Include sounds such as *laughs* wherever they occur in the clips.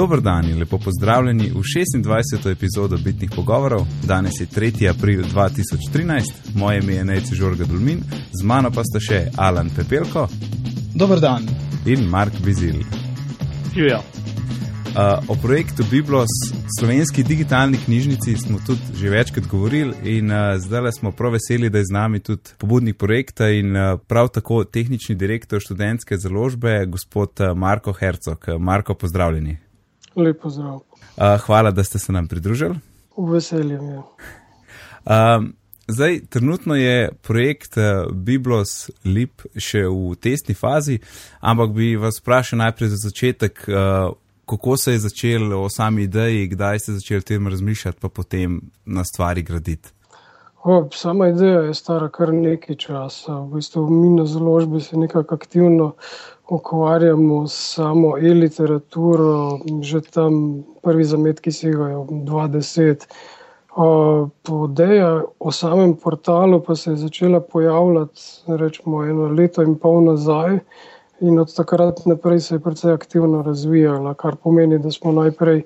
Dober dan in lepo pozdravljeni v 26. epizodo Bitnih pogovorov. Danes je 3. april 2013, moje ime je Nejci Žorga Dulmin, z mano pa sta še Alan Pepelko. Dober dan. In Mark Bizil. Živijo. Uh, o projektu Biblos, slovenski digitalni knjižnici, smo tudi že večkrat govorili, in uh, zdaj smo prav veseli, da je z nami tudi pobudnik projekta in uh, prav tako tehnični direktor študentske založbe, gospod uh, Marko Hercog. Marko, pozdravljeni. Lepo zdrav. Uh, hvala, da ste se nam pridružili. Veseljem je. Um, zdaj, trenutno je projekt uh, Biblos Lip še v testni fazi, ampak bi vas vprašal najprej za začetek. Uh, kako se je začelo o sami ideji, kdaj ste začeli o tem razmišljati, pa potem na stvari graditi? O, sama ideja je stara kar nekaj časa. V bistvu mi na založbi se nekako aktivno ukvarjamo s samo e-literaturo, že tam prvi zametki segajo 20. Podeja o samem portalu pa se je začela pojavljati rečemo eno leto in pol nazaj. In od takrat naprej se je precej aktivno razvijala, kar pomeni, da smo najprej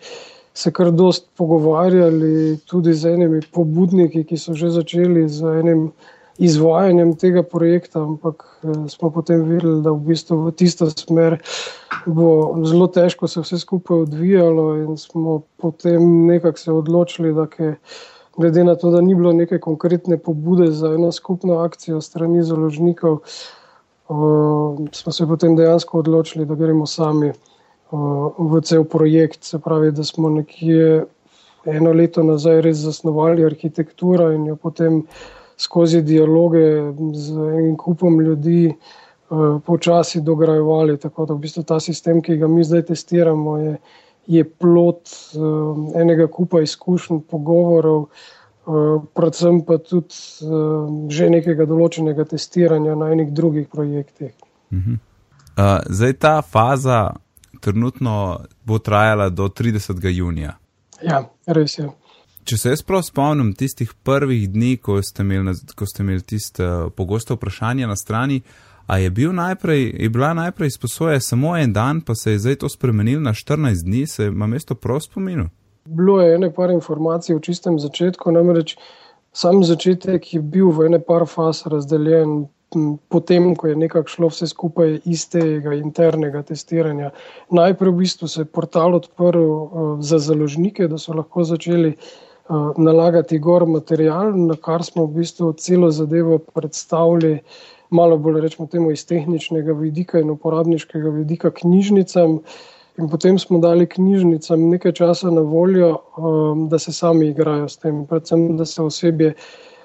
se kar dost pogovarjali tudi z enimi pobudniki, ki so že začeli z enim izvajanjem tega projekta, ampak eh, smo potem videli, da v bistvu v tisto smer bo zelo težko se vse skupaj odvijalo in smo potem nekako se odločili, da je. Glede na to, da ni bilo neke konkretne pobude za eno skupno akcijo strani založnikov, uh, smo se potem dejansko odločili, da gremo sami uh, v cel projekt. Se pravi, da smo nekje eno leto nazaj res zasnovali arhitekturo in jo potem skozi dialoge z enim kupom ljudi uh, počasi dograjevali. Tako da v bistvu ta sistem, ki ga mi zdaj testiramo, je, je plot uh, enega kupa izkušenj, pogovorov. Eh, predvsem pa tudi že nekega določenega testiranja na enih drugih projektih. -huh. uh, zdaj ta faza trenutno bo trajala do 30. junija. Ja, res je. Če se jaz prav spomnim tistih prvih dni, ko ste imeli, ko ste imeli tiste uh, pogosto vprašanje na strani, a je, bil najprej, je bila najprej izposoja samo en dan, pa se je zdaj to spremenilo na 14 dni, se ima mesto prav spominjati? Bilo je ene par informacij v čistem začetku, namreč sam začetek je bil v ene par faz razdeljen. Potem, ko je nekako šlo vse skupaj iz tega internega testiranja, najprej v bistvu se je portal odprl uh, za založnike, da so lahko začeli uh, nalagati gor material, na kar smo v bistvu celo zadevo predstavili, malo bolj rečemo temu iz tehničnega vidika in uporabniškega vidika knjižnicam. In potem smo dali knjižnicam nekaj časa na voljo, um, da se sami igrajo s tem, predvsem da se osebje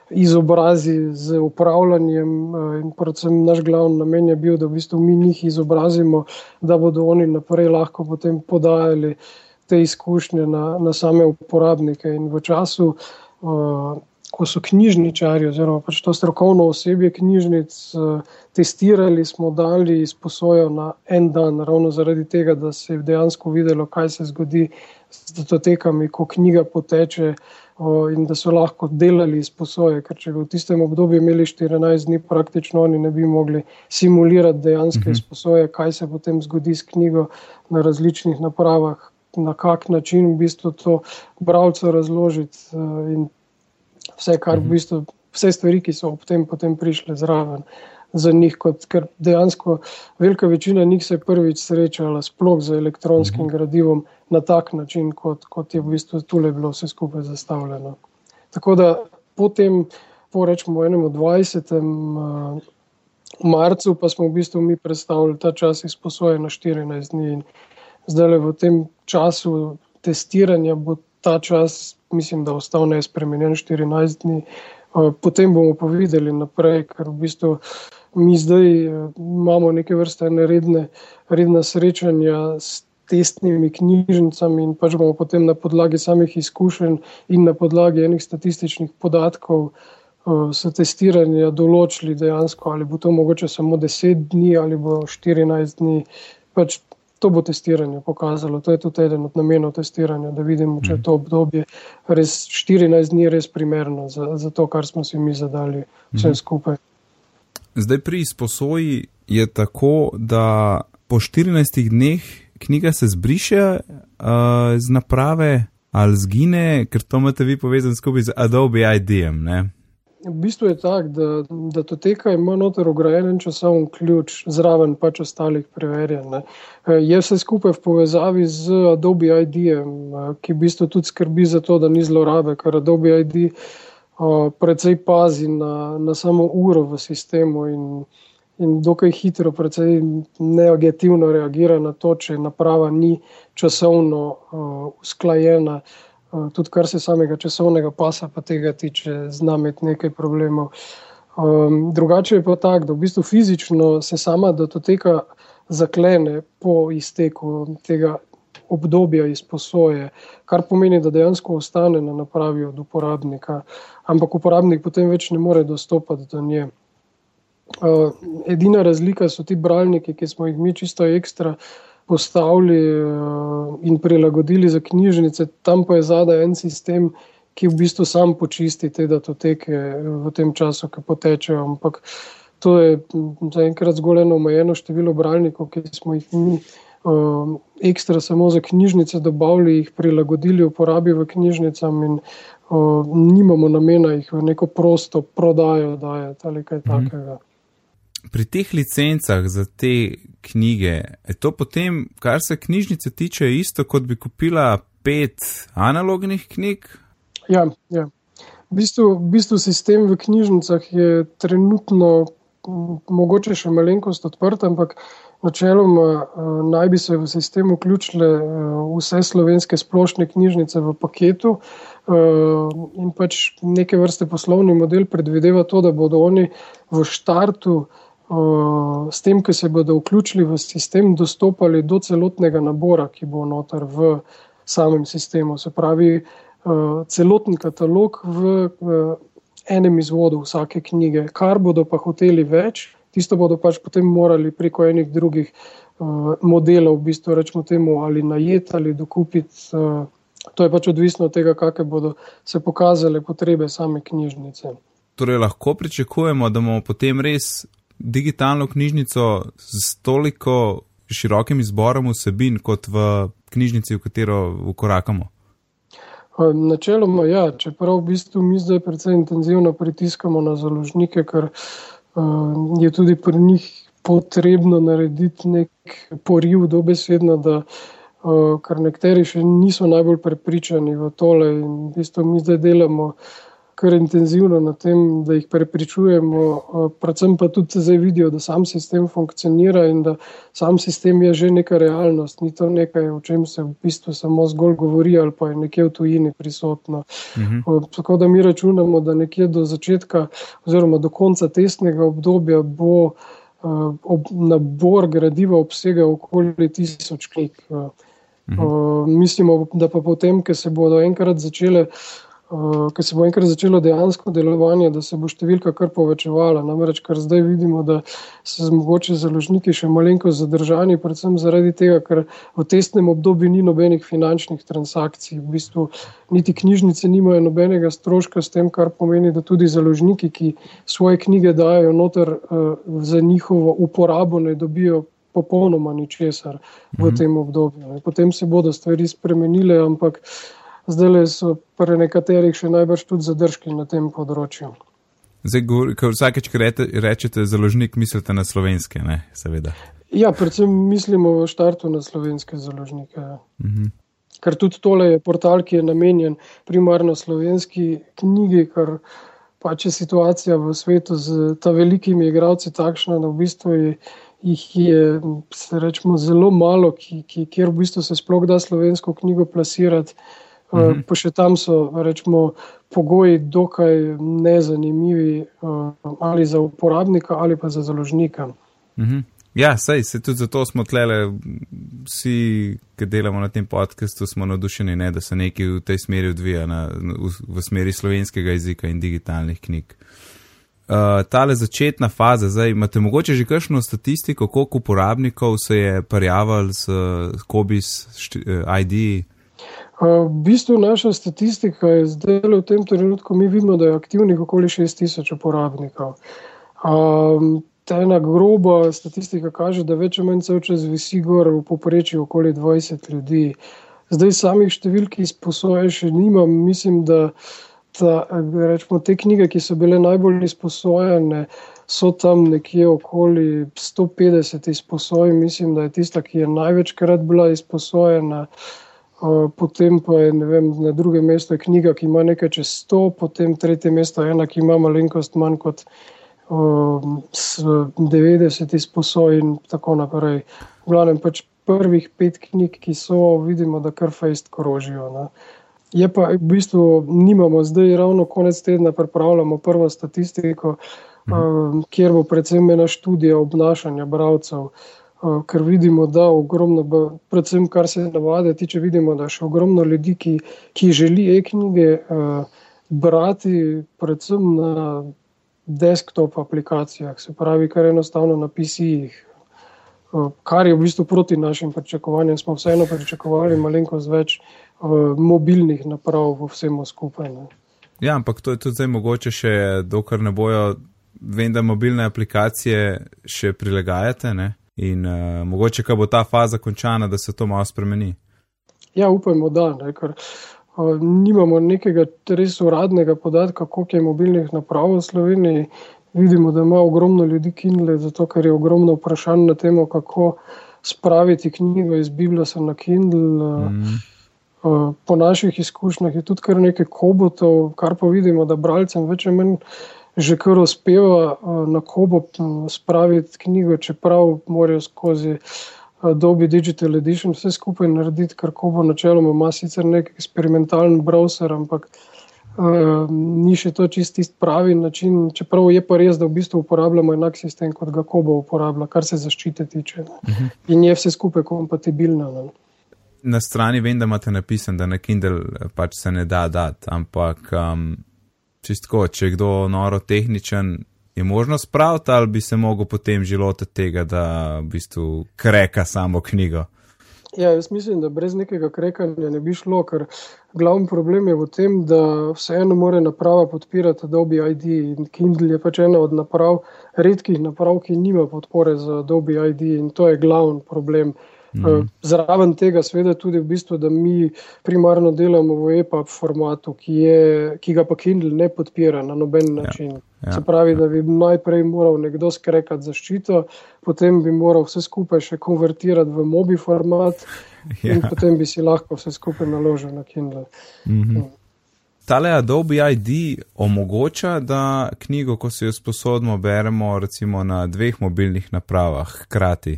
izobrazi z upravljanjem. Uh, in predvsem naš glavni namen je bil, da v bistvu mi njih izobrazimo, da bodo oni naprej lahko potem podajali te izkušnje na, na same uporabnike. In v času. Uh, ko so knjižničari, oziroma pač to strokovno osebje knjižnic, eh, testirali, smo dali izposojo na en dan, ravno zaradi tega, da se je dejansko videlo, kaj se zgodi z datotekami, ko knjiga poteče. In da so lahko delali izposoje, ker če bi v tistem obdobju imeli 14 dni, praktično oni ne bi mogli simulirati dejansko mhm. izposoje, kaj se potem zgodi s knjigo na različnih napravah, na kak način v bistvu to bralcu razložiti. Eh, in vse, kar v mhm. bistvu, vse stvari, ki so ob tem potem prišle zraven. Za njih, kot, ker dejansko velika večina njih se je prvič srečala sploh z elektronskim mm. gradivom na tak način, kot, kot je v bistvu tukaj bilo vse skupaj zastavljeno. Tako da potem, po rečemo, od 20. Uh, marcu, pa smo v bistvu mi predstavili ta čas izposoje na 14 dni. In zdaj le v tem času testiranja bo ta čas mislim, da ostal nespremenjen 14 dni. Eh, potem bomo pa videli naprej, ker v bistvu mi zdaj eh, imamo neke vrste neredne, redne srečanja s testnimi knjižnicami in pač bomo potem na podlagi samih izkušenj in na podlagi enih statističnih podatkov eh, s testiranja določili dejansko, ali bo to mogoče samo 10 dni ali bo 14 dni. Pač to bo testiranje pokazalo. To je tudi eden od namenov testiranja, da vidimo, če je to obdobje res 14 dni res primerno za, za to, kar smo si mi zadali vse mhm. skupaj. Zdaj pri izposoji je tako, da po 14 dneh knjiga se zbriše uh, z naprave ali zgine, ker to imate vi povezano skupaj z Adobe ID-jem. V bistvu je tako, da, da to teka ima noter ugrajen časovni ključ, zraven pač ostalih preverjanj. E, je vse skupaj v povezavi z Adobe ID-jem, e, ki v bistvu tudi skrbi za to, da ni zlorabe, ker Adobe ID uh, precej pazi na, na samo uro v sistemu in, in dokaj hitro, precej negativno reagira na to, če naprava ni časovno uh, usklajena. Eh, tudi kar se samega časovnega pasa pa tega tiče, znam imeti nekaj problemov. Um, drugače je pa tako, da v bistvu fizično se sama datoteka zaklene po izteku tega obdobja izposoje, kar pomeni, da dejansko ostane na napravi od uporabnika, ampak uporabnik potem več ne more dostopati do nje. Uh, edina razlika so ti bralniki, ki smo jih mi čisto ekstra uh, postavili uh, in prilagodili za knjižnice, tam pa je zadaj en sistem, ki v bistvu sam počisti te datoteke v tem času, ki potečejo. Ampak to je zaenkrat zgolj eno omejeno število bralnikov, ki smo jih mi uh, ekstra samo za knjižnice dobavili, jih prilagodili uporabi v knjižnicam in uh, nimamo namena jih v neko prosto prodajo dajati ali kaj mhm. takega pri teh licencah za te knjige, je to potem, kar se knjižnice tiče, isto kot bi kupila pet analognih knjig? Ja, ja. V, bistvu, v bistvu sistem v knjižnicah je trenutno mogoče še malenkost odprt, ampak načeloma uh, naj bi se v sistem vključile uh, vse slovenske splošne knjižnice v paketu. Uh, in pač neke vrste poslovni model predvideva to, da bodo oni v štartu uh, s tem, ki se bodo vključili v sistem, dostopali do celotnega nabora, ki bo noter v samem sistemu. Se pravi, celoten katalog v enem izvodu vsake knjige. Kar bodo pa hoteli več, tisto bodo pač potem morali preko enih drugih modelov, v bistvu rečemo temu, ali najeti ali dokupiti. To je pač odvisno od tega, kakšne bodo se pokazale potrebe same knjižnice. Torej, lahko pričakujemo, da bomo potem res digitalno knjižnico s toliko širokim izborom vsebin kot v knjižnici, v katero ukorakamo? Načeloma, ja, čeprav v bistvu mi zdaj precej intenzivno pritiskamo na založnike, ker uh, je tudi pri njih potrebno narediti nek poriv dobesedno, da uh, kar nekateri še niso najbolj prepričani v tole in v bistvu mi zdaj delamo uh, kar intenzivno na tem, da jih prepričujemo, predvsem pa tudi zdaj vidijo, da sam sistem funkcionira in da sam sistem je že neka realnost, ni to nekaj, o čem se v bistvu samo zgolj govori ali pa je nekje v tujini prisotno. Mhm. Tako da mi računamo, da nekje do začetka oziroma do konca testnega obdobja bo ob, nabor gradiva obsega okoli tisoč knjig. Mhm. Mislimo, da pa potem, ko se bodo enkrat začele uh, eh, ki se bo enkrat začelo dejansko delovanje, da se bo številka kar povečevala. Namreč, kar zdaj vidimo, da so mogoče založniki še malenko zadržani, predvsem zaradi tega, ker v testnem obdobju ni nobenih finančnih transakcij. V bistvu niti knjižnice nimajo nobenega stroška s tem, kar pomeni, da tudi založniki, ki svoje knjige dajo noter uh, za njihovo uporabo, ne dobijo. Popolnoma ničesar v mhm. tem obdobju. Potem se bodo stvari spremenile, ampak uh, zdaj so pri nekaterih še najbrž tudi zadržki na tem področju. Zdaj, ko vsakeč rečete založnik, mislite na slovenske, ne, seveda. Ja, predvsem mislimo v štartu na slovenske založnike. Uh mhm. -huh. Ker tudi tole je portal, ki je namenjen primarno slovenski knjigi, ker pač je situacija v svetu z ta velikimi igravci takšna, da v bistvu je, jih je rečemo, zelo malo, ki, ki, kjer v bistvu se sploh da slovensko knjigo plasirati. -hmm. Pa še tam so rečemo, pogoji dokaj nezanimivi, uh, ali za uporabnika, ali pa za založnika. Mm -hmm. Ja, sej, se tudi zato smo tlele, vsi, ki delamo na tem podkastu, smo navdušeni, ne, da se nekaj v tej smeri odvija, na, v, v smeri slovenskega jezika in digitalnih knjig. Uh, tale začetna faza, zdaj imate mogoče že kakšno statistiko, koliko uporabnikov se je prijavil s Kobis uh, ID? V bistvu naša statistika je zdaj v tem trenutku, mi vidimo, da je aktivnih okoli 6000 uporabnikov. Um, ta ena groba statistika kaže, da več ali manj vse čas visi gor v poprečju okoli 20 ljudi. Zdaj samih številk izposoje še nimam, mislim, da ta, rečemo, te knjige, ki so bile najbolj izposojene, so tam nekje okoli 150 izposoj, mislim, da je tista, ki je največkrat bila izposojena. Potem pa je vem, na drugem mestu knjiga, ki ima nekaj čez 100, potem tretje mesto ena, ki ima malenkost manj kot 90 izposoj in tako naprej. V glavnem pač prvih pet knjig, ki so, vidimo, da kar fejst korožijo. Ne. Je pa v bistvu nimamo, zdaj ravno konec tedna pripravljamo prvo statistiko, mhm. kjer bo predvsem ena študija obnašanja bralcev. Ker vidimo, da ogromno, predvsem kar se navade tiče, vidimo, da še ogromno ljudi, ki, ki želi e-knjige brati, predvsem na desktop aplikacijah, se pravi, kar enostavno na PC-jih. Kar je v bistvu proti našim pričakovanjem, smo vseeno pričakovali malenkost več mobilnih naprav v vsemu skupaj. Ne. Ja, ampak to je tudi zdaj mogoče še, dokler ne bojo, vem, da mobilne aplikacije še prilagajate ne? In uh, mogoče, ko bo ta faza končana, da se to malo spremeni. Ja, upajmo, da. Ne, ker, nimamo nekega res uradnega podatka, koliko je mobilnih naprav v Sloveniji. Vidimo, da ima ogromno ljudi Kindle, zato ker je ogromno vprašanj na temo, kako spraviti knjigo iz Bibliosa na Kindle. Mm. Po naših izkušnjah je tudi kar nekaj kobotov, kar pa vidimo, da bralcem več ali manj že kar uspeva na kobot spraviti knjigo, čeprav morajo skozi. Adobe Digital Edition, vse skupaj narediti, kar ko bo načeloma, ima sicer nek eksperimentalen browser, ampak uh, ni še to čisti pravi način. Čeprav je pa res, da v bistvu uporabljamo enak sistem, kot ga Kobo uporablja, kar se zaščite tiče. Uh mhm. -huh. In je vse skupaj kompatibilno. Ne. Na strani vem, da imate napisan, da na Kindle pač se ne da dati, ampak um, čistko, če je kdo noro tehničen, je možno spraviti ali bi se mogel potem že lotiti tega, da v bistvu kreka samo knjigo? Ja, jaz mislim, da brez nekega krekanja ne bi šlo, ker glavni problem je v tem, da vseeno more naprava podpirati Adobe ID in Kindle je pač ena od naprav, redkih naprav, ki nima podpore za Adobe ID in to je glavni problem. Mhm. Zraven tega, seveda, tudi v bistvu, da mi primarno delamo v EPUB formatu, ki, je, ki ga pa Kindle ne podpira na noben ja, način. Ja, ja, Se pravi, da bi najprej moral nekdo skrekati zaščito, potem bi moral vse skupaj še konvertirati v mobi format, *laughs* ja. in potem bi si lahko vse skupaj naložil na Kindle. Mhm. Tale Adobe ID omogoča, da knjigo, ko si jo sposodimo, beremo recimo na dveh mobilnih napravah hkrati.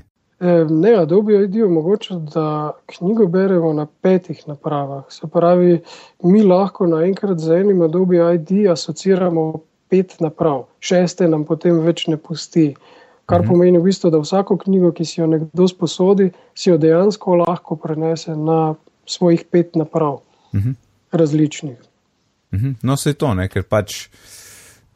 Ne, Adobe ID omogoča, da knjigo beremo na petih napravah. Se pravi, mi lahko naenkrat z enim Adobe ID asociramo pet naprav, šeste nam potem več ne pusti. Kar mhm. pomeni v bistvu, da vsako knjigo, ki si jo nekdo sposodi, si jo dejansko lahko prenese na svojih pet naprav, mhm. različnih. Mhm. No, se je to, ne? ker pač.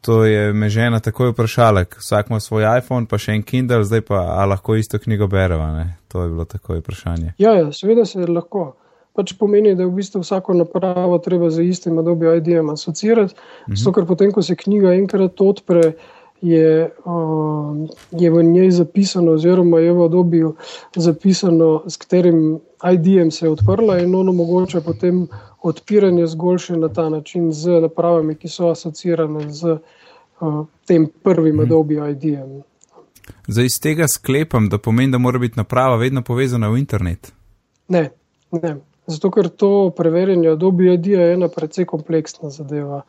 To je me žena takoj vprašala, vsak ima svoj iPhone, pa še en Kindle, zdaj pa lahko isto knjigo bereva. Ne? To je bilo takoj vprašanje. Ja, ja seveda se lahko. Pač pomeni, da je v bistvu vsako napravo treba za istim Adobe ID-jem asocirati. Mhm. Zato, ker potem, ko se knjiga enkrat odpre, je, uh, je v njej zapisano, oziroma je v Adobe zapisano, s katerim ID-jem se je odprla in ono mogoče potem odpiranje zgolj še na ta način z napravami, ki so asocirane z uh, tem prvim hmm. Adobe ID-jem. Zdaj iz tega sklepam, da pomeni, da mora biti naprava vedno povezana v internet. Ne, ne. Zato, ker to preverjanje Adobe ID je ena precej kompleksna zadeva.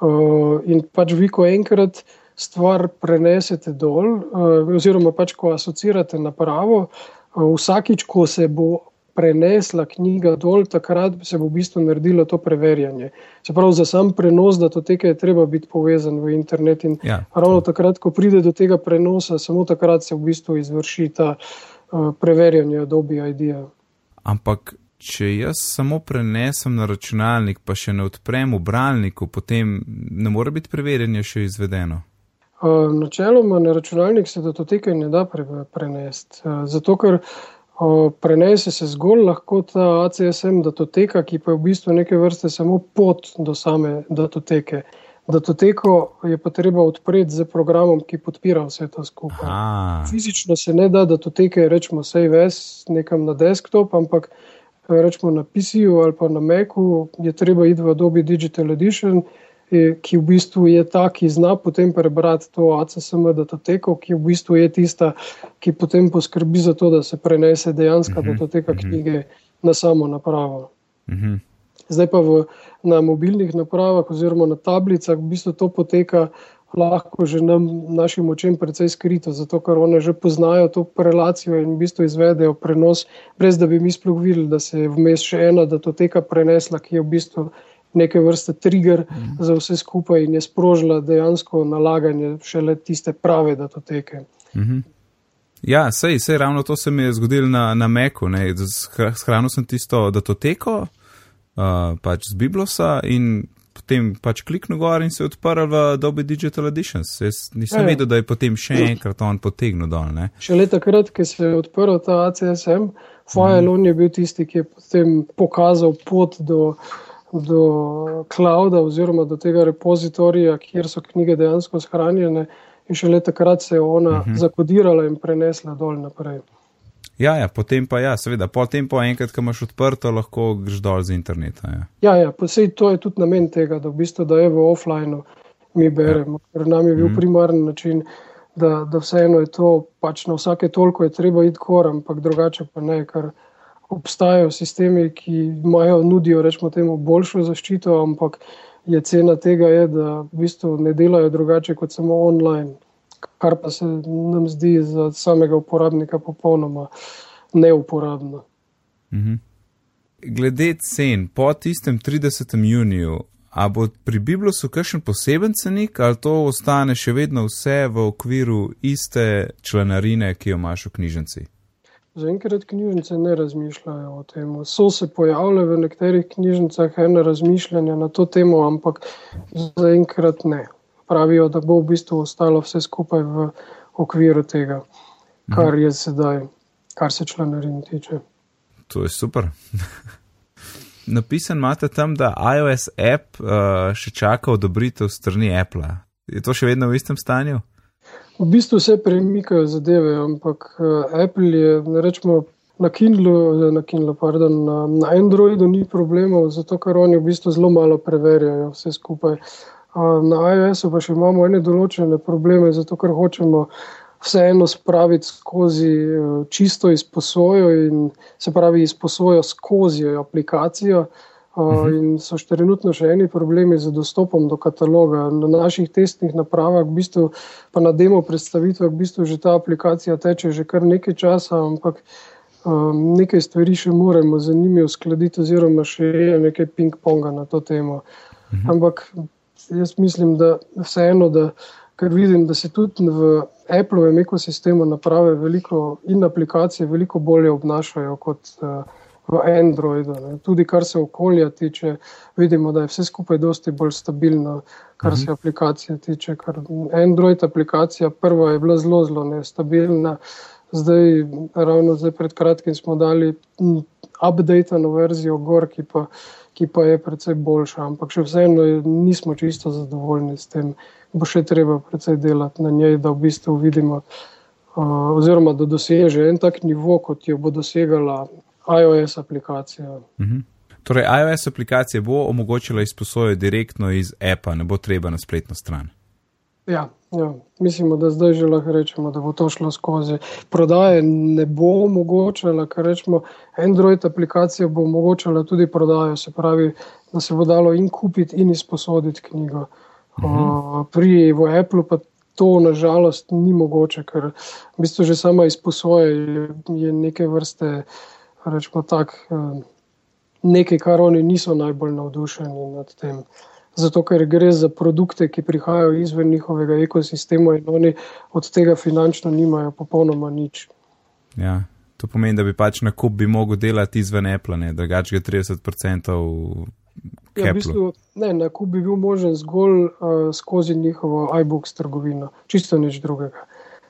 Uh, in pač vi, ko enkrat stvar prenesete dol, uh, oziroma pač ko asocirate napravo, uh, vsakič, ko se bo prenesla knjiga dol, takrat se bo v bistvu naredilo to preverjanje. Se pravi, za sam prenos datoteke je treba biti povezan v internet in ja. ravno takrat, ko pride do tega prenosa, samo takrat se v bistvu izvrši ta uh, preverjanje Adobe ID-ja. Ampak. Če jaz samo prenesem na računalnik, pa še ne odprem v bralniku, potem ne more biti preverjanje še izvedeno. Uh, načeloma na računalnik se datoteke ne da pre, prenesti. Uh, zato, ker uh, prenese se zgolj lahko ta ACSM datoteka, ki pa je v bistvu neke vrste samo pot do same datoteke. Datoteko je pa treba odpreti z programom, ki podpira vse to skupaj. Aha. Fizično se ne da datoteke, rečemo, save as nekam na desktop, ampak rečemo na PC-ju ali pa na Macu, je treba iti v Adobe Digital Edition, ki v bistvu je ta, ki zna potem prebrati to ACSM datoteko, ki v bistvu je tista, ki potem poskrbi za to, da se prenese dejansko Mhm, datoteka mhm. knjige na samo napravo. Mhm. Zdaj pa v, na mobilnih napravah oziroma na tablicah v bistvu to poteka lahko že nam, našim očem precej skrito, zato ker one že poznajo to relacijo in v bistvu izvedejo prenos, brez da bi mi sploh videli, da se je vmes še ena datoteka prenesla, ki je v bistvu neke vrste trigger mm. za vse skupaj in je sprožila dejansko nalaganje šele tiste prave datoteke. Mhm. Ja, sej, sej ravno to se mi je zgodilo na, na Meku. Shranil sem tisto datoteko, uh, pač z Biblosa in potem pač kliknil gor in se je odprl v Adobe Digital Editions. Jaz nisem Ja, ja. vedel, da je potem še enkrat on potegnil dol. Ne. Šele takrat, ko se je odprl ta ACSM, file, on je bil tisti, ki je potem pokazal pot do, do clouda oziroma do tega repozitorija, kjer so knjige dejansko shranjene. In šele takrat se je ona uh -huh. zakodirala in prenesla dol naprej. Ja, ja, potem pa ja, seveda, potem pa enkrat, ko imaš odprto, lahko greš dol z interneta. Ja. Ja, ja posej to je tudi namen tega, da v bistvu da je v offlineu mi beremo, ja. ker nam je bil mm. primarni način, da, da vseeno je to pač na vsake toliko je treba iti kor, ampak drugače pa ne, ker obstajajo sistemi, ki imajo, nudijo rečemo temu boljšo zaščito, ampak je cena tega je, da v bistvu ne delajo drugače kot samo online, kar pa se nam zdi za samega uporabnika popolnoma neuporabno. Mhm. Glede cen, po tistem 30. juniju, a bo pri Biblosu kakšen poseben cenik, ali to ostane še vedno vse v okviru iste članarine, ki jo imaš v knjižnici? Zaenkrat knjižnice ne razmišljajo o tem. So se pojavile v nekaterih knjižnicah ene razmišljanja na to temo, ampak zaenkrat ne. Pravijo, da bo v bistvu ostalo vse skupaj v okviru tega, kar je sedaj, kar se članarin tiče. To je super. *laughs* Napisan imate tam, da iOS app uh, še čaka odobritev strani Apple. Je to še vedno v istem stanju? V bistvu se premikajo zadeve, ampak uh, Apple je, rečemo, na Kindlu, na, Kindlu pardon, na, na Androidu ni problemov, zato ker oni v bistvu zelo malo preverjajo vse skupaj. Na iOS-u pa še imamo ene določene probleme, zato ker hočemo vseeno spraviti skozi uh, čisto izposojo in se pravi izposojo skozi aplikacijo. Uh, in so še trenutno še eni problemi z dostopom do kataloga. Na naših testnih napravah, v bistvu, pa na demo predstavitvah, v bistvu že ta aplikacija teče že kar nekaj časa, ampak um, nekaj stvari še moramo z njimi uskladiti, oziroma še je nekaj ping-ponga na to temo. Mhm. Ampak jaz mislim, da vseeno, da ker vidim, da se tudi v Apple'ovem ekosistemu naprave veliko in aplikacije veliko bolje obnašajo kot. Uh, v Androidu. Ne. Tudi kar se okolja tiče, vidimo, da je vse skupaj dosti bolj stabilno, kar se aplikacije tiče. Ker Android aplikacija prva je bila zelo, zelo nestabilna. Zdaj, ravno zdaj pred kratkim smo dali updateno verzijo gor, ki pa, ki pa je precej boljša, ampak še vseeno je- nismo čisto zadovoljni s tem. Bo še treba precej delati na njej, da v bistvu vidimo, uh, oziroma da doseže en tak nivo, kot jo bo dosegala iOS aplikacija. Mhm. Torej, iOS aplikacija bo omogočila izposojo direktno iz appa, ne bo treba na spletno stran. Ja, ja, mislimo, da zdaj že lahko rečemo, da bo to šlo skozi. Prodaje ne bo omogočala, ker rečemo, Android aplikacija bo omogočala tudi prodajo, se pravi, da se bo dalo in kupiti in izposoditi knjigo. Uh -huh. uh, pri Apple pa to nažalost ni mogoče, ker v bistvu že sama izposoja je, je neke vrste, rečemo tak, uh, nekaj, kar oni niso najbolj navdušeni nad tem. Zato, ker gre za produkte, ki prihajajo izven njihovega ekosistema in oni od tega finančno nimajo popolnoma nič. Ja, to pomeni, da bi pač nakup bi mogel delati izven Apple, ne, drugače ga 30% Ja, v bistvu, ne, nakup bi bil možen zgolj uh, skozi njihovo iBooks trgovino, čisto nič drugega.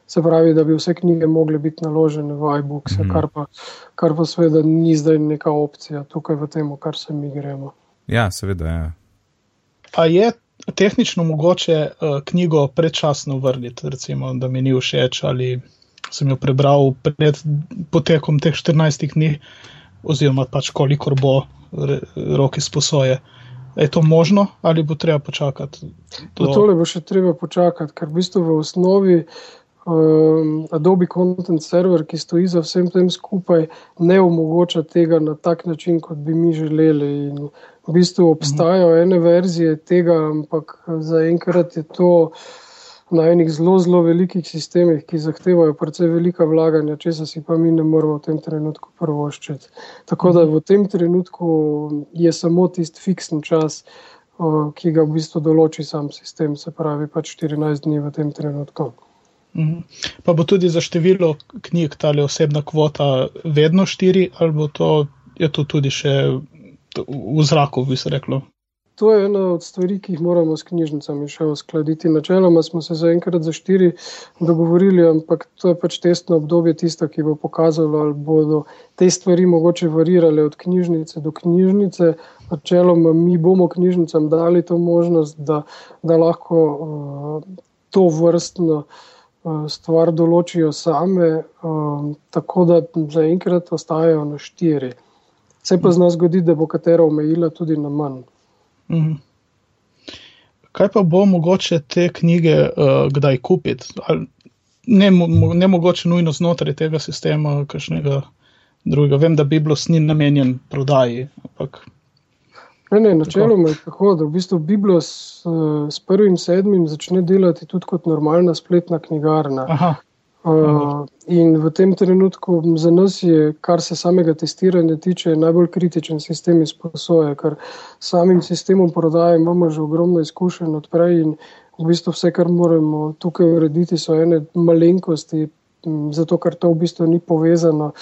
Se pravi, da bi vse knjige mogle biti naložene v iBooks, mm kar, pa, kar pa seveda ni zdaj neka opcija tukaj v tem, kar se mi gremo. Ja, seveda. Ja. A je tehnično mogoče uh, knjigo predčasno vrniti, recimo, da mi ni všeč ali sem jo prebral pred potekom teh 14 dni, oziroma pač kolikor bo roki sposoje. Je to možno ali bo treba počakati? Do... No, tole bo še treba počakati, ker v bistvu v osnovi um, Adobe Content Server, ki stoji za vsem tem skupaj, ne omogoča tega na tak način, kot bi mi želeli. In v bistvu obstajajo mhm. ene verzije tega, ampak zaenkrat je to na enih zelo, zelo velikih sistemih, ki zahtevajo precej velika vlaganja, če se pa mi ne moramo v tem trenutku prvoščiti. Tako da v tem trenutku je samo tisti fiksen čas, ki ga v bistvu določi sam sistem, se pravi pač 14 dni v tem trenutku. Mhm. Pa bo tudi za število knjig ta osebna kvota vedno štiri, ali bo to, to tudi še v zraku, bi se reklo. To je ena od stvari, ki jih moramo s knjižnicami še uskladiti. Načeloma smo se zaenkrat za štiri dogovorili, ampak to je pač testno obdobje tisto, ki bo pokazalo, ali bodo te stvari mogoče varirale od knjižnice do knjižnice. Načeloma mi bomo knjižnicam dali to možnost, da, da lahko uh, to vrstno uh, stvar določijo same, uh, tako da zaenkrat ostajajo na štiri. Se pa z nas zgodi, da bo katera omejila tudi na manj. Mhm. Kaj pa bo mogoče te knjige uh, kdaj kupiti? Ne, ne mogoče nujno znotraj tega sistema, kakšnega drugega. Vem, da bi bilo snin namenjen prodaji. Ampak... Ne, ne, načeloma je tako, da v bistvu Biblos uh, s prvim sedmim začne delati tudi kot normalna spletna knjigarna. Aha. Uh, in v tem trenutku za nas je, kar se samega testiranja tiče, najbolj kritičen sistem izposoje, ker samim sistemom prodaje imamo že ogromno izkušenj odprej in v bistvu vse, kar moramo tukaj urediti, so ene malenkosti, zato ker to v bistvu ni povezano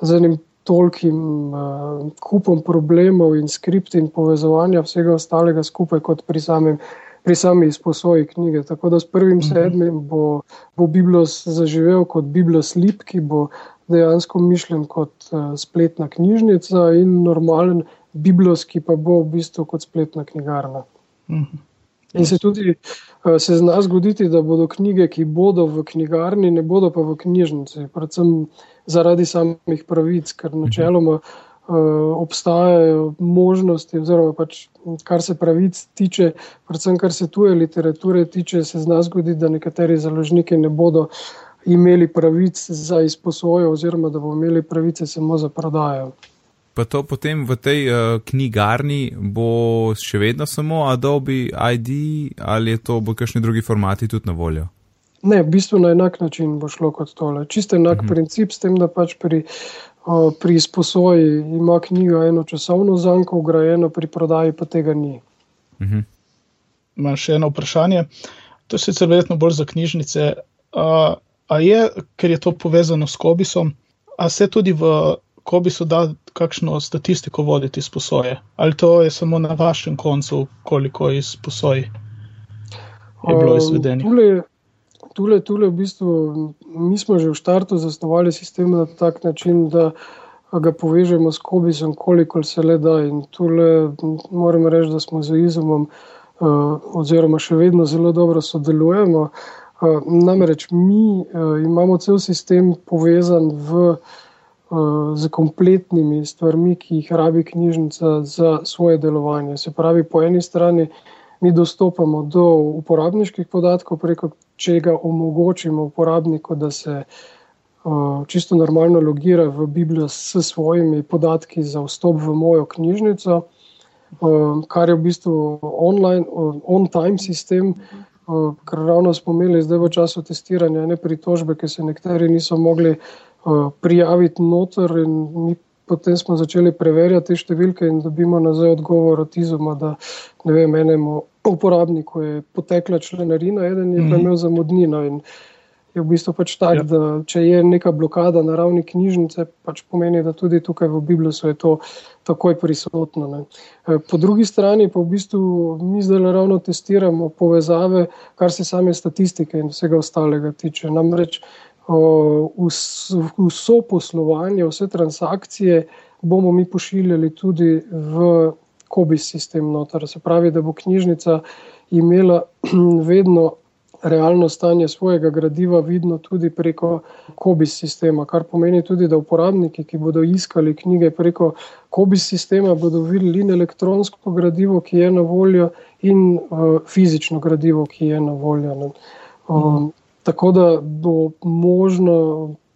z enim tolkim uh, kupom problemov in skripti in povezovanja vsega ostalega skupaj kot pri samem pri sami izposoji knjige. Tako da s prvim mhm. sedmim bo, bo Biblos zaživel kot Biblos Lip, ki bo dejansko mišljen kot uh, spletna knjižnica in normalen Biblos, ki pa bo v bistvu kot spletna knjigarna. Mhm. In se tudi uh, se zna zgoditi, da bodo knjige, ki bodo v knjigarni, ne bodo pa v knjižnici, predvsem zaradi samih pravic, ker mhm. načeloma. Uh, uh, obstajajo možnosti, oziroma pač, kar se pravic tiče, predvsem kar se tuje literature tiče, se zna zgoditi, da nekateri založniki ne bodo imeli pravic za izposojo, oziroma da bodo imeli pravice samo za prodajo. Pa to potem v tej uh, knjigarni bo še vedno samo Adobe ID ali je to bo kakšni drugi formati tudi na voljo? Ne, v bistvu na enak način bo šlo kot tole. Čisto enak uh mhm. -huh. princip, s tem, da pač pri pri izposoji ima knjiga eno časovno zanko, ugrajeno pri prodaji pa tega ni. Mhm. Imam še eno vprašanje. To je sicer verjetno bolj za knjižnice. A, a je, ker je to povezano s Kobisom, a se tudi v Kobisu da kakšno statistiko voditi izposoje? Ali to je samo na vašem koncu, koliko izposoj je bilo izvedenih? tule, tule v bistvu, mi smo že v štartu zasnovali sistem na tak način, da ga povežemo s Kobisom, koliko se le da. In tule moram reči, da smo z Izumom, uh, oziroma še vedno zelo dobro sodelujemo. Uh, namreč mi uh, imamo cel sistem povezan v, uh, z kompletnimi stvarmi, ki jih rabi knjižnica za svoje delovanje. Se pravi, po eni strani mi dostopamo do uporabniških podatkov, preko čega omogočimo uporabniku, da se uh, čisto normalno logira v Biblijo s svojimi podatki za vstop v mojo knjižnico, uh, kar je v bistvu online, on-time sistem. Ker ravno smo imeli zdaj v času testiranja ne pritožbe, ki se nekateri niso mogli uh, prijaviti noter, in mi potem smo začeli preverjati te številke in dobimo nazaj odgovor od izuma, da ne vem, enemu uporabniku je potekla članarina, eden je mm -hmm. imel zamudnino. Je v bistvu pač tako, ja. da če je neka blokada na ravni knjižnice, pač pomeni, da tudi tukaj v Bibliji je to takoj prisotno. Ne. E, po drugi strani pa v bistvu mi zdaj ravno testiramo povezave, kar se same statistike in vsega ostalega tiče. Namreč vso poslovanje, vse transakcije bomo mi pošiljali tudi v kobis sistem noter. Se pravi, da bo knjižnica imela *clears throat* vedno realno stanje svojega gradiva vidno tudi preko COBIS sistema, kar pomeni tudi, da uporabniki, ki bodo iskali knjige preko COBIS sistema, bodo videli in elektronsko gradivo, ki je na voljo, in uh, fizično gradivo, ki je na voljo. Um, tako da bo možno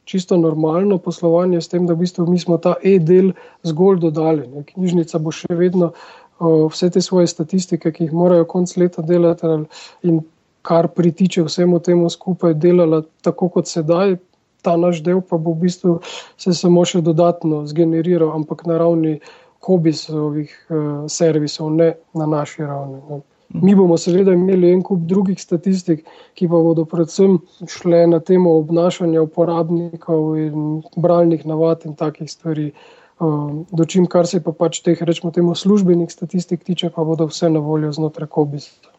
čisto normalno poslovanje s tem, da v bistvu mi smo ta e-del zgolj dodali. Ne. Knjižnica bo še vedno uh, vse te svoje statistike, ki jih morajo konc leta delati in kar pritiče vsemu temu skupaj, delala tako kot sedaj. Ta naš del pa bo v bistvu se samo še dodatno zgeneriral, ampak na ravni hobijskih uh, servisov, ne na naši ravni. Ne. Mi bomo seveda imeli en kup drugih statistik, ki pa bodo predvsem šle na temo obnašanja uporabnikov in bralnih navad in takih stvari. Uh, Dočim, kar se pa pač teh, rečemo, temu službenih statistik tiče, pa bodo vse na voljo znotraj hobijstva.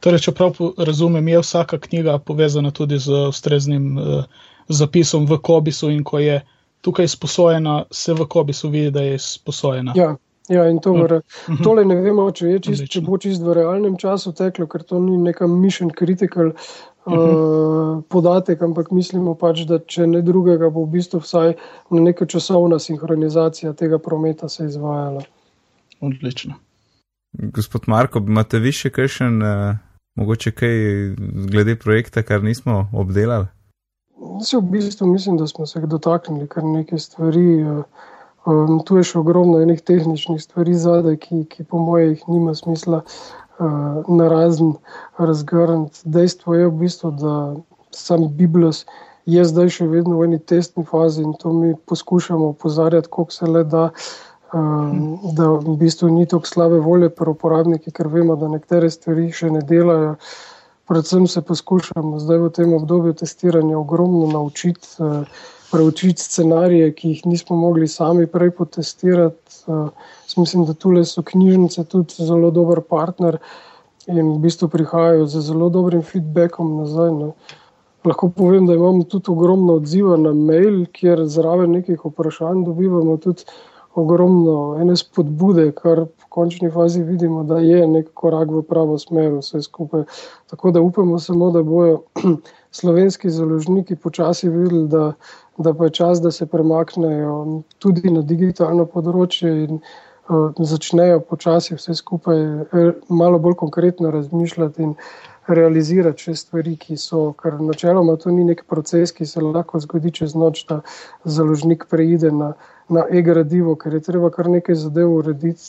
Torej, če prav razumem, je vsaka knjiga povezana tudi z ustreznim uh, zapisom v Kobisu, in ko je tukaj sposojena, se v Kobisu vidi, da je sposojena. Ja, ja in to vre, uh, tole ne vemo, če, čist, če bo čist v realnem času teklo, ker to ni neka mission critical. Uh, podatek, ampak mislimo pač, da če ne drugega, bo v bistvu vsaj neka časovna sinhronizacija tega prometa se izvajala. Odlično. Gospod Marko, imate vi še kakšen, uh, mogoče kaj glede projekta, kar nismo obdelali? Se v bistvu mislim, da smo se dotaknili kar nekaj stvari. Uh, um, tu je še ogromno enih tehničnih stvari zadaj, ki, ki po mojih nima smisla uh, na razen razgrniti. Dejstvo je v bistvu, da sam Biblos je zdaj še vedno v eni testni fazi in to mi poskušamo opozarjati, koliko se le da. Um, da v bistvu ni tako slabe volje pri uporabnikih, ker vemo, da nekatere stvari še ne delajo. Predvsem se poskušamo zdaj v tem obdobju testiranja ogromno naučiti, uh, preučiti scenarije, ki jih nismo mogli sami prej potestirati. Uh, mislim, da tukaj so knjižnice tudi zelo dober partner in v bistvu prihajajo z zelo dobrim feedbackom nazaj. Ne. Lahko povem, da imamo tudi ogromno odziva na mail, kjer zraven nekih vprašanj dobivamo tudi ogromno ene spodbude, kar v končni fazi vidimo, da je nek korak v pravo smer, vse skupaj. Tako da upamo samo, da bojo *clears throat* slovenski založniki počasi videli, da, da pa je čas, da se premaknejo tudi na digitalno področje in uh, začnejo počasi vse skupaj eh, malo bolj konkretno razmišljati. In, Realizirati še stvari, ki so, ker načeloma to ni nek proces, ki se lahko zgodi čez noč, da založnik preide na na e-gradivo, ker je treba kar nekaj zadev urediti.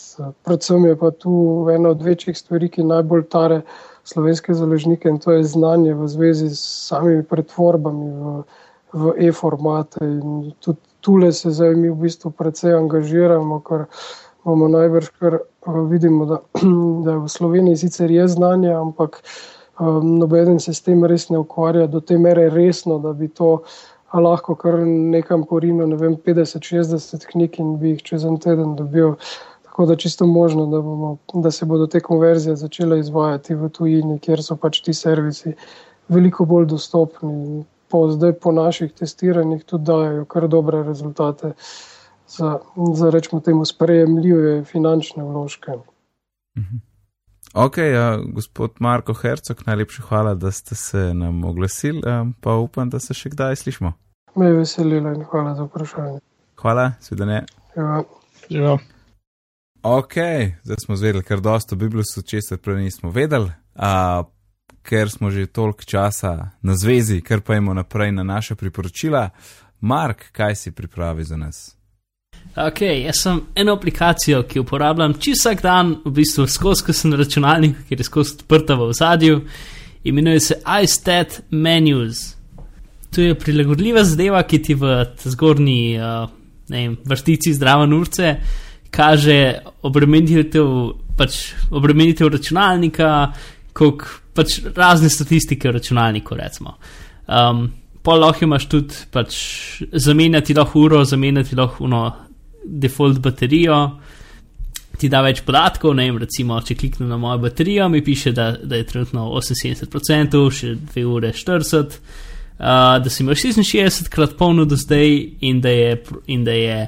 Predvsem je pa tu ena od večjih stvari, ki najbolj tare slovenske založnike in to je znanje v zvezi s samimi pretvorbami v, v e-formate. Tudi tule se zdaj mi v bistvu precej angažiramo, ker bomo najbrž kar vidimo, da, *clears throat* da v Sloveniji sicer je znanje, ampak um, noben se s tem res ne ukvarja do te mere resno, da bi to lahko kar nekam porino, ne vem, 50-60 knjig in bi jih čez en teden dobil. Tako da čisto možno, da, bomo, da se bodo te konverzije začele izvajati v tujini, kjer so pač ti servisi veliko bolj dostopni. Po zdaj, po naših testiranjih, tudi dajo kar dobre rezultate za, za rečemo, temu sprejemljive finančne vložke. Mhm. Ok, ja, gospod Marko Hercog, najlepša hvala, da ste se nam oglasili, pa upam, da se še kdaj slišmo. Me je veselilo in hvala za vprašanje. Hvala, svedanje. Ja. Ja. Ok, zdaj smo zvedeli, kar dosto Biblusu, če se prej nismo vedeli, a, ker smo že toliko časa na zvezi, ker pa imamo naprej na naše priporočila. Mark, kaj si pripravi za nas? Ok, jaz sem eno aplikacijo, ki jo uporabljam čisto vsak dan, v bistvu skozi, ko sem na računalniku, ker je skozi odprta v zadju, imenuje se iStat Menus. To je prilagodljiva zadeva, ki ti v zgornji uh, vem, vrstici zdrava nurce kaže obremenitev, pač obremenitev računalnika, kot pač razne statistike v računalniku. Um, Pol lahko imaš tudi pač zamenjati lahko uro, zamenjati lahko uno default baterijo, ti da več podatkov. Ne, recimo, če kliknem na mojo baterijo, mi piše, da, da je trenutno 78%, še 2 ure 40, uh, da si imel 66 krat polno do zdaj in da je, in da je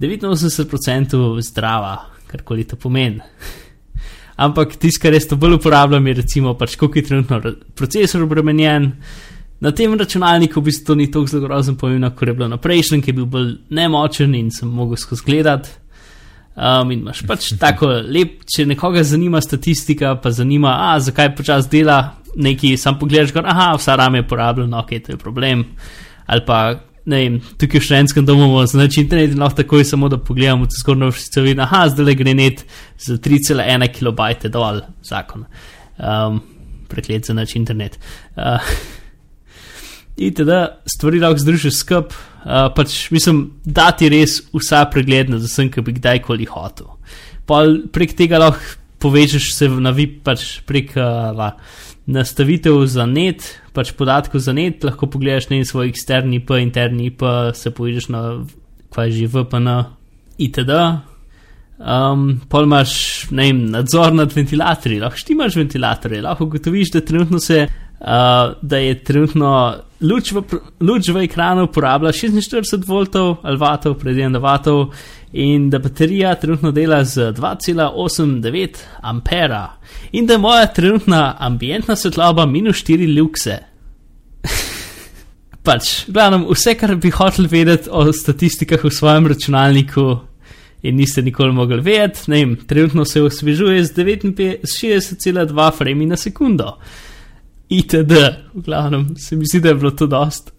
89% zdrava, karkoli to pomeni. Ampak tisto, kar res to bolj uporabljam, je recimo pač, koliko je trenutno procesor obremenjen. Na tem računalniku v bistvu to ni tako zelo grozno pomembno, kot je bilo na prejšnjem, ki je bil bolj nemočen in sem mogel skozi gledati. Um, in imaš pač *laughs* tako lep, če nekoga zanima statistika, pa zanima, a, zakaj počas dela neki, sam pogledaš, gor, aha, vsa rame je porabljena, ok, to je problem. Ali pa, ne vem, tukaj v švedskem domu imamo znači internet in lahko takoj samo da pogledamo, če zgornjo vsi vidi, aha, zdaj le gre net za 3,1 kilobajte dol, zakon. Um, preklet za nač internet. Uh, in teda stvari lahko združiš skupaj. Uh, pač mislim, da ti res vsa pregledna, za vsem, ki bi kdajkoli hotel. Pol prek tega lahko povežeš se na VIP, pač prek uh, nastavitev za net, pač podatkov za net, lahko pogledaš na svoj eksterni IP, interni IP, se povežeš na že VPN, itd. Um, pol imaš vem, nadzor nad ventilatorji, lahko štimaš ventilatorje, lahko ugotoviš, da se uh, da je trenutno luč v, luč v ekranu uporablja 46 voltov ali vatov, predvidevam, vatov, in da baterija trenutno dela z 2,89 ampera, in da je moja trenutna ambientna svetloba minus 4 lukse. *laughs* pač, glavno, vse, kar bi hotel vedeti o statistikah v svojem računalniku. In niste nikoli mogli vedeti, ne vem, trenutno se osvežuje z 60,2 frame na sekundo itd. V glavnem, se mi zdi, da je bilo to dost.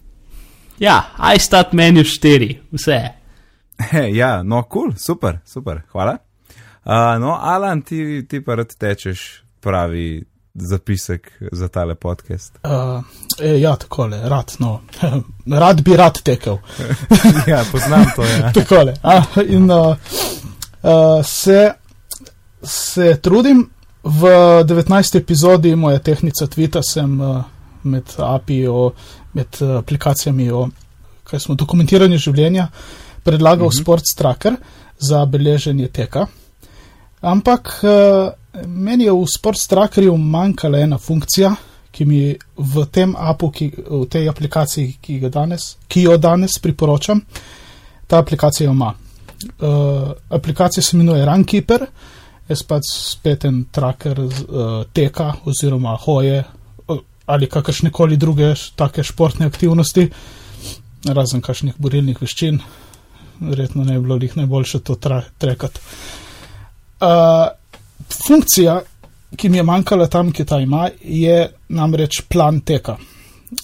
Ja, iStat menu 4, vse. *laughs* ja, no, kul, cool, super, super, hvala. Uh, no, Alan, ti, ti pa rad tečeš pravi zapisek za tale podcast. Uh, e, ja, tako le, rad, no. *laughs* rad bi rad tekel. *laughs* ja, poznam to. Ja. tako le. Ah, in uh, uh, se, se trudim, V 19. epizodi moje tehnice Twitter sem uh, med API, -o, med uh, aplikacijami, o, smo dokumentiranje življenja, predlagal mm -hmm. Sports Tracker za beleženje teka. Ampak uh, meni je v Sports Trackerju manjkala ena funkcija, ki mi v tem apu, ki, v tej aplikaciji, ki, danes, ki jo danes priporočam, ta aplikacija ima. Uh, aplikacija se imenuje Runkeeper jaz pač spet en traker uh, teka oziroma hoje ali kakršne koli druge take športne aktivnosti, razen kakšnih borilnih veščin, verjetno ne bi bilo njih najboljše to trekati. Uh, funkcija, ki mi je manjkala tam, ki ta ima, je namreč plan teka.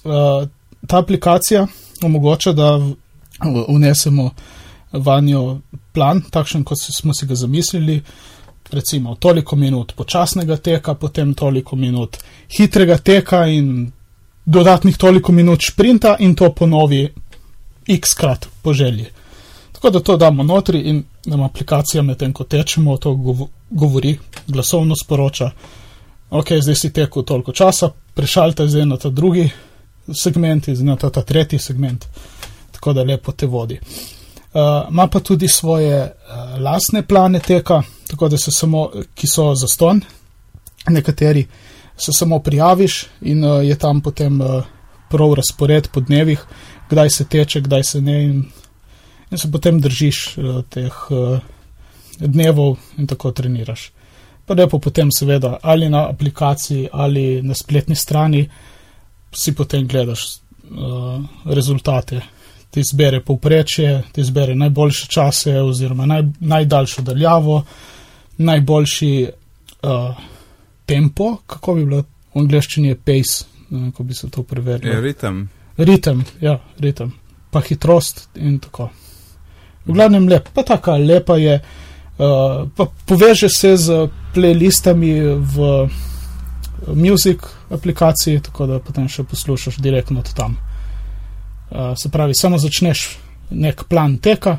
Uh, ta aplikacija omogoča, da vnesemo vanjo plan, takšen, kot smo si ga zamislili, uh, recimo toliko minut počasnega teka, potem toliko minut hitrega teka in dodatnih toliko minut sprinta in to ponovi x krat po želji. Tako da to damo notri in nam aplikacija medtem, ko tečemo, to govori, glasovno sporoča, ok, zdaj si tekel toliko časa, prešaljte zdaj na ta drugi segment in na ta, ta tretji segment, tako da lepo te vodi. Uh, ima pa tudi svoje uh, lastne plane teka, tako da se samo, ki so za ston, nekateri se samo prijaviš in uh, je tam potem uh, prav razpored po dnevih, kdaj se teče, kdaj se ne in, in se potem držiš uh, teh uh, dnevov in tako treniraš. Pa lepo potem seveda ali na aplikaciji ali na spletni strani si potem gledaš uh, rezultate ti zbere povprečje, ti zbere najboljše čase oziroma naj, najdaljšo daljavo, najboljši uh, tempo, kako bi bilo v angleščini pace, kako bi se to preverilo. Je ritem. Ritem, ja, ritem, pa hitrost in tako. V glavnem lep, pa taka lepa je, uh, pa poveže se z playlistami v music aplikaciji, tako da potem še poslušaš direktno od tam. Uh, se pravi, samo začneš nek plan teka,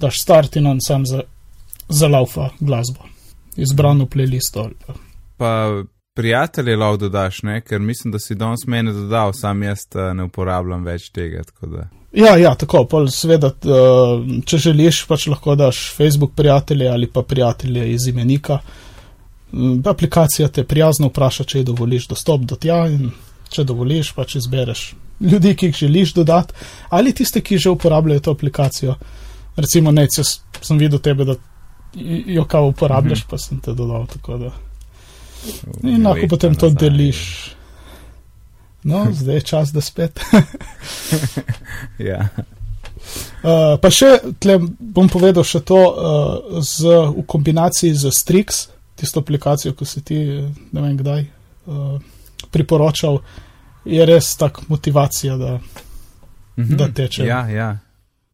daš start in on sam za, zalaufa glasbo, izbrano playlisto. Pa. pa prijatelje lahko dodaš, ne? ker mislim, da si danes meni dodal, sam jaz uh, ne uporabljam več tega. Ja, ja, tako, pol seveda, uh, če želiš, pač lahko daš Facebook prijatelje ali pa prijatelje iz imenika. Um, aplikacija te prijazno vpraša, če ji dovoliš dostop do tja in če dovoliš, pač izbereš ljudi, ki jih želiš dodati, ali tiste, ki že uporabljajo to aplikacijo. Recimo, ne, če sem videl tebe, da jo kao uporabljaš, mm -hmm. pa sem te dodal. Da. In lahko potem to nazaj. deliš. No, *laughs* zdaj je čas, da spet. *laughs* Ja. Uh, pa še, tle bom povedal še to, uh, z, v kombinaciji z Strix, tisto aplikacijo, ki si ti, ne vem kdaj, uh, priporočal, je res tak motivacija, da, Mhm. da teče. Ja, ja.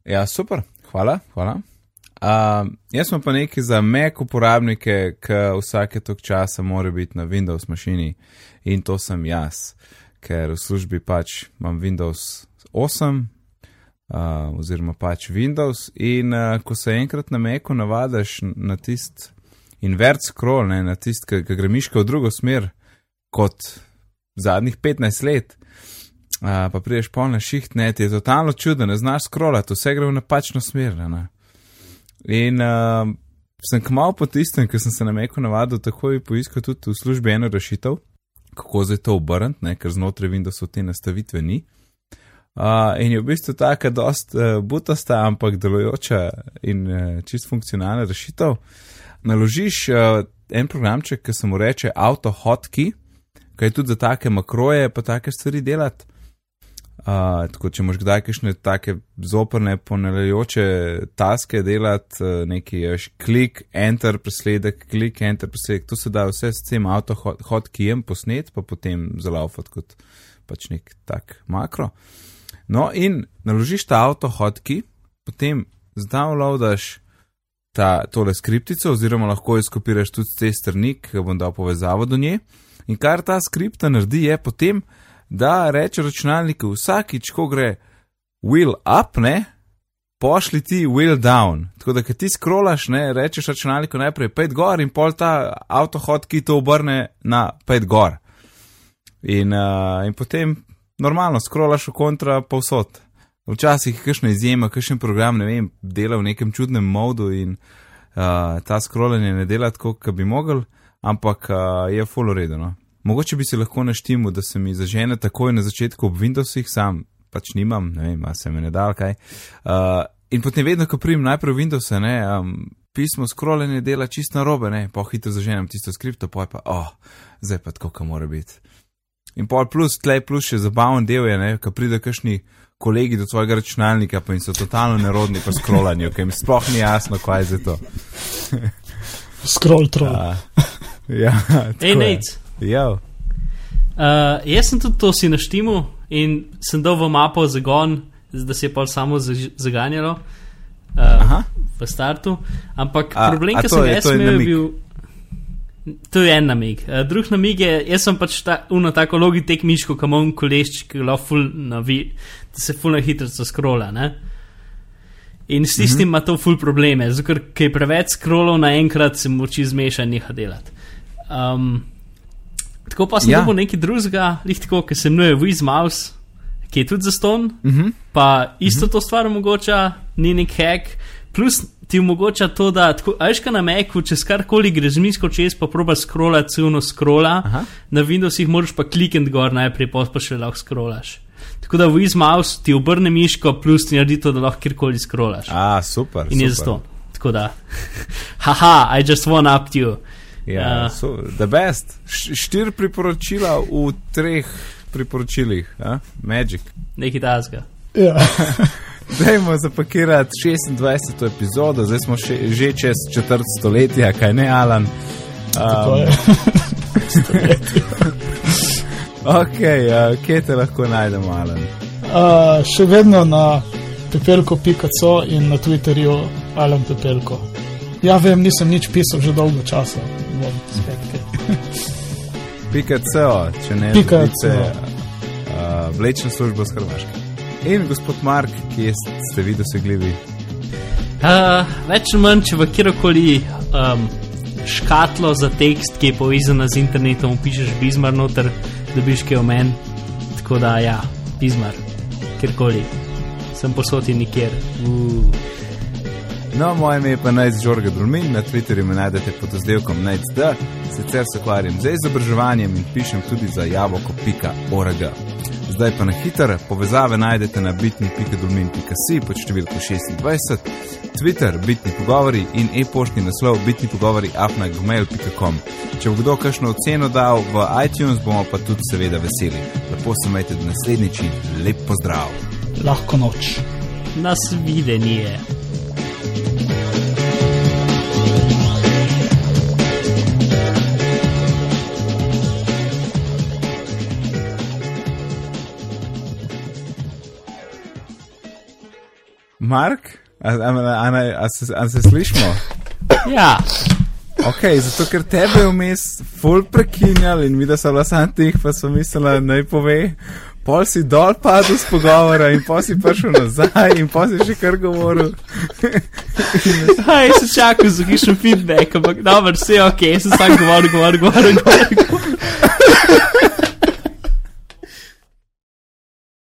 ja, super, hvala. hvala. Uh, jaz sem pa nekaj za Mac uporabnike, ki vsake tok časa mora biti na Windows mašini in to sem jaz, ker v službi pač imam Windows 8 uh, oziroma pač Windows in uh, ko se enkrat na Macu navadaš na tist invert scroll, ne, na tist, ki gre miška v drugo smer kot zadnjih 15 let, uh, pa prideš pol na šiht, ne, ti je totalno čudno, ne znaš scrollati, vse gre v napačno smer. Ne. In uh, sem kmal po tistem, ker sem se na Meku navadil, takoj poiskal tudi v službi eno rešitev, kako zdaj to obrniti, ker znotraj Windowsa te nastavitve ni. Uh, in je v bistvu taka dost uh, butasta, ampak delujoča in uh, čist funkcionalna rešitev. Naložiš uh, en programček, ki se mu reče Auto Hotkey, ki je tudi za take makroje, pa take stvari delati. Uh, tako, če imaš kdaj kakšne take zoprne, ponavljajoče taske delati, uh, neki veš, klik, enter, presledek, klik, enter, presledek, to se da vse s tem avto hotkejem posnet, pa potem zalaufati kot pač nek tak makro. No, in naložiš ta avto hotkey, potem zdownloadaš ta tole skriptico, oziroma lahko jo skopiraš tudi z te strani, ki bom dal povezavo do nje. In kar ta skripta naredi, je potem, da reče računalniku vsakič, ko gre wheel up, ne, pošli ti wheel down. Tako da, ki ti scrollaš, ne, rečeš računalniku najprej pet gor in pol ta avtohod, ki to obrne na pet gor. In, uh, in potem normalno scrollaš v kontra povsod. Včasih je kakšna izjema, kakšen program, ne vem, dela v nekem čudnem modu in uh, ta scrollanje ne dela tako, kot bi mogel, ampak uh, je full uredeno. Mogoče bi se lahko naštimu, da se mi zažene takoj na začetku ob Windowsih, sam pač nimam, ne vem, se mi ne da kaj. Uh, in potem vedno, ko prim najprej Windows, ne, um, pismo scrollanje dela čist na robe, ne, pa hitro zaženem tisto skripto, pa je pa, oh, zdaj pa tako, kako mora biti. In pol plus, tlej plus še zabaven del je, ne, ko pride kakšni kolegi do svojega računalnika, pa jim so totalno nerodni po scrollanju, ker jim sploh ni jasno, kaj je za to. Scroll troll. Uh, *laughs* ja, je. Nate. Ja, Uh, jaz sem tudi to si naštimu in sem dal v mapo zagon, da se je pol samo zaganjalo uh, aha, v startu. Ampak A- problem, ki sem ga jaz imel, je bil. To je en namig. Uh, drug namig je, jaz sem pač ta, uno tako logitek miško, kam imam kolešč, ki lahko ful navi, da se ful na hitro skrola. Ne? In s tistim ima to ful probleme, zato ker je preveč scrollov naenkrat, se mu oči zmeša in neha delati. Um, tako pa sem Ja. dobil nekaj drugega, lih tako, ki se imenuje Wizmouse, ki je tudi za ston, uh -huh. pa isto to stvar omogoča, ni nek hack, plus ti omogoča to, da, tako, a veš, kaj na Macu, če skarkoli greš misko čez, pa proba scrollati, celno scrolla, Aha. na Windowsih moraš pa klikniti gor najprej, pa pa še lahko scrollaš. Tako da Wizmouse ti obrne miško, plus ti naredi to, da lahko kjerkoli scrollaš. A, super. In je super. zato. Tako da, *laughs* haha, I just one up to you. Ja, Ja. so, the best. Štiri priporočila v treh priporočilih, a? Magic. Nekaj tasga. Ja. *laughs* Dajmo zapakirati 26. epizodo, zdaj smo še, že čez četrt stoletja, kaj ne, Alan. To Um, je. ok, uh, kje te lahko najdemo, Alan? Uh, še vedno na pepelko.co in na Twitterju Alan Pepelko. Ja, vem, nisem nič pisal že dolgo časa. Pika CO, če ne dobice, CO. uh, vlečna služba z Hrvaške. In gospod Mark, ki je, ste vi dosegljivi. Uh, več ali manj, če v kjerkoli um, škatlo za tekst, ki je povezana z internetom, pišeš Bizmar noter, dobiš kaj o meni. Tako da, ja, Bizmar, kjerkoli. Sem posod in nikjer. Uh. No, moje ime je pa Najc Žorga Drulmin, na Twitterju me najdete pod oddelkom NajcD, sicer se ukvarjam z izobraževanjem in pišem tudi za javoko.org. Zdaj pa na hitro, povezave najdete na bitni.dolmin.si pod številko 26, Twitter, bitni pogovori in e-poštni naslov bitni pogovori afnagmail.com. Če bo kdo kakšno oceno dal v iTunes, bomo pa tudi seveda veseli. Lepo se majte do naslednjič in lep pozdrav. Lahko noč. Nas videnje. Mark, a, a, a, a, se, a se slišmo? Ja, Ok, zato ker tebe je vmes full prekinjal in videl sem vas antih, pa sem mislila, naj pove. Pol si dol padel z pogovora in pol si prišel nazaj in pol si še kar govoril. Aj, se čakam za hišo feedback, ampak dobro, vse ok, sem sam govoril, govoril, govoril. govoril.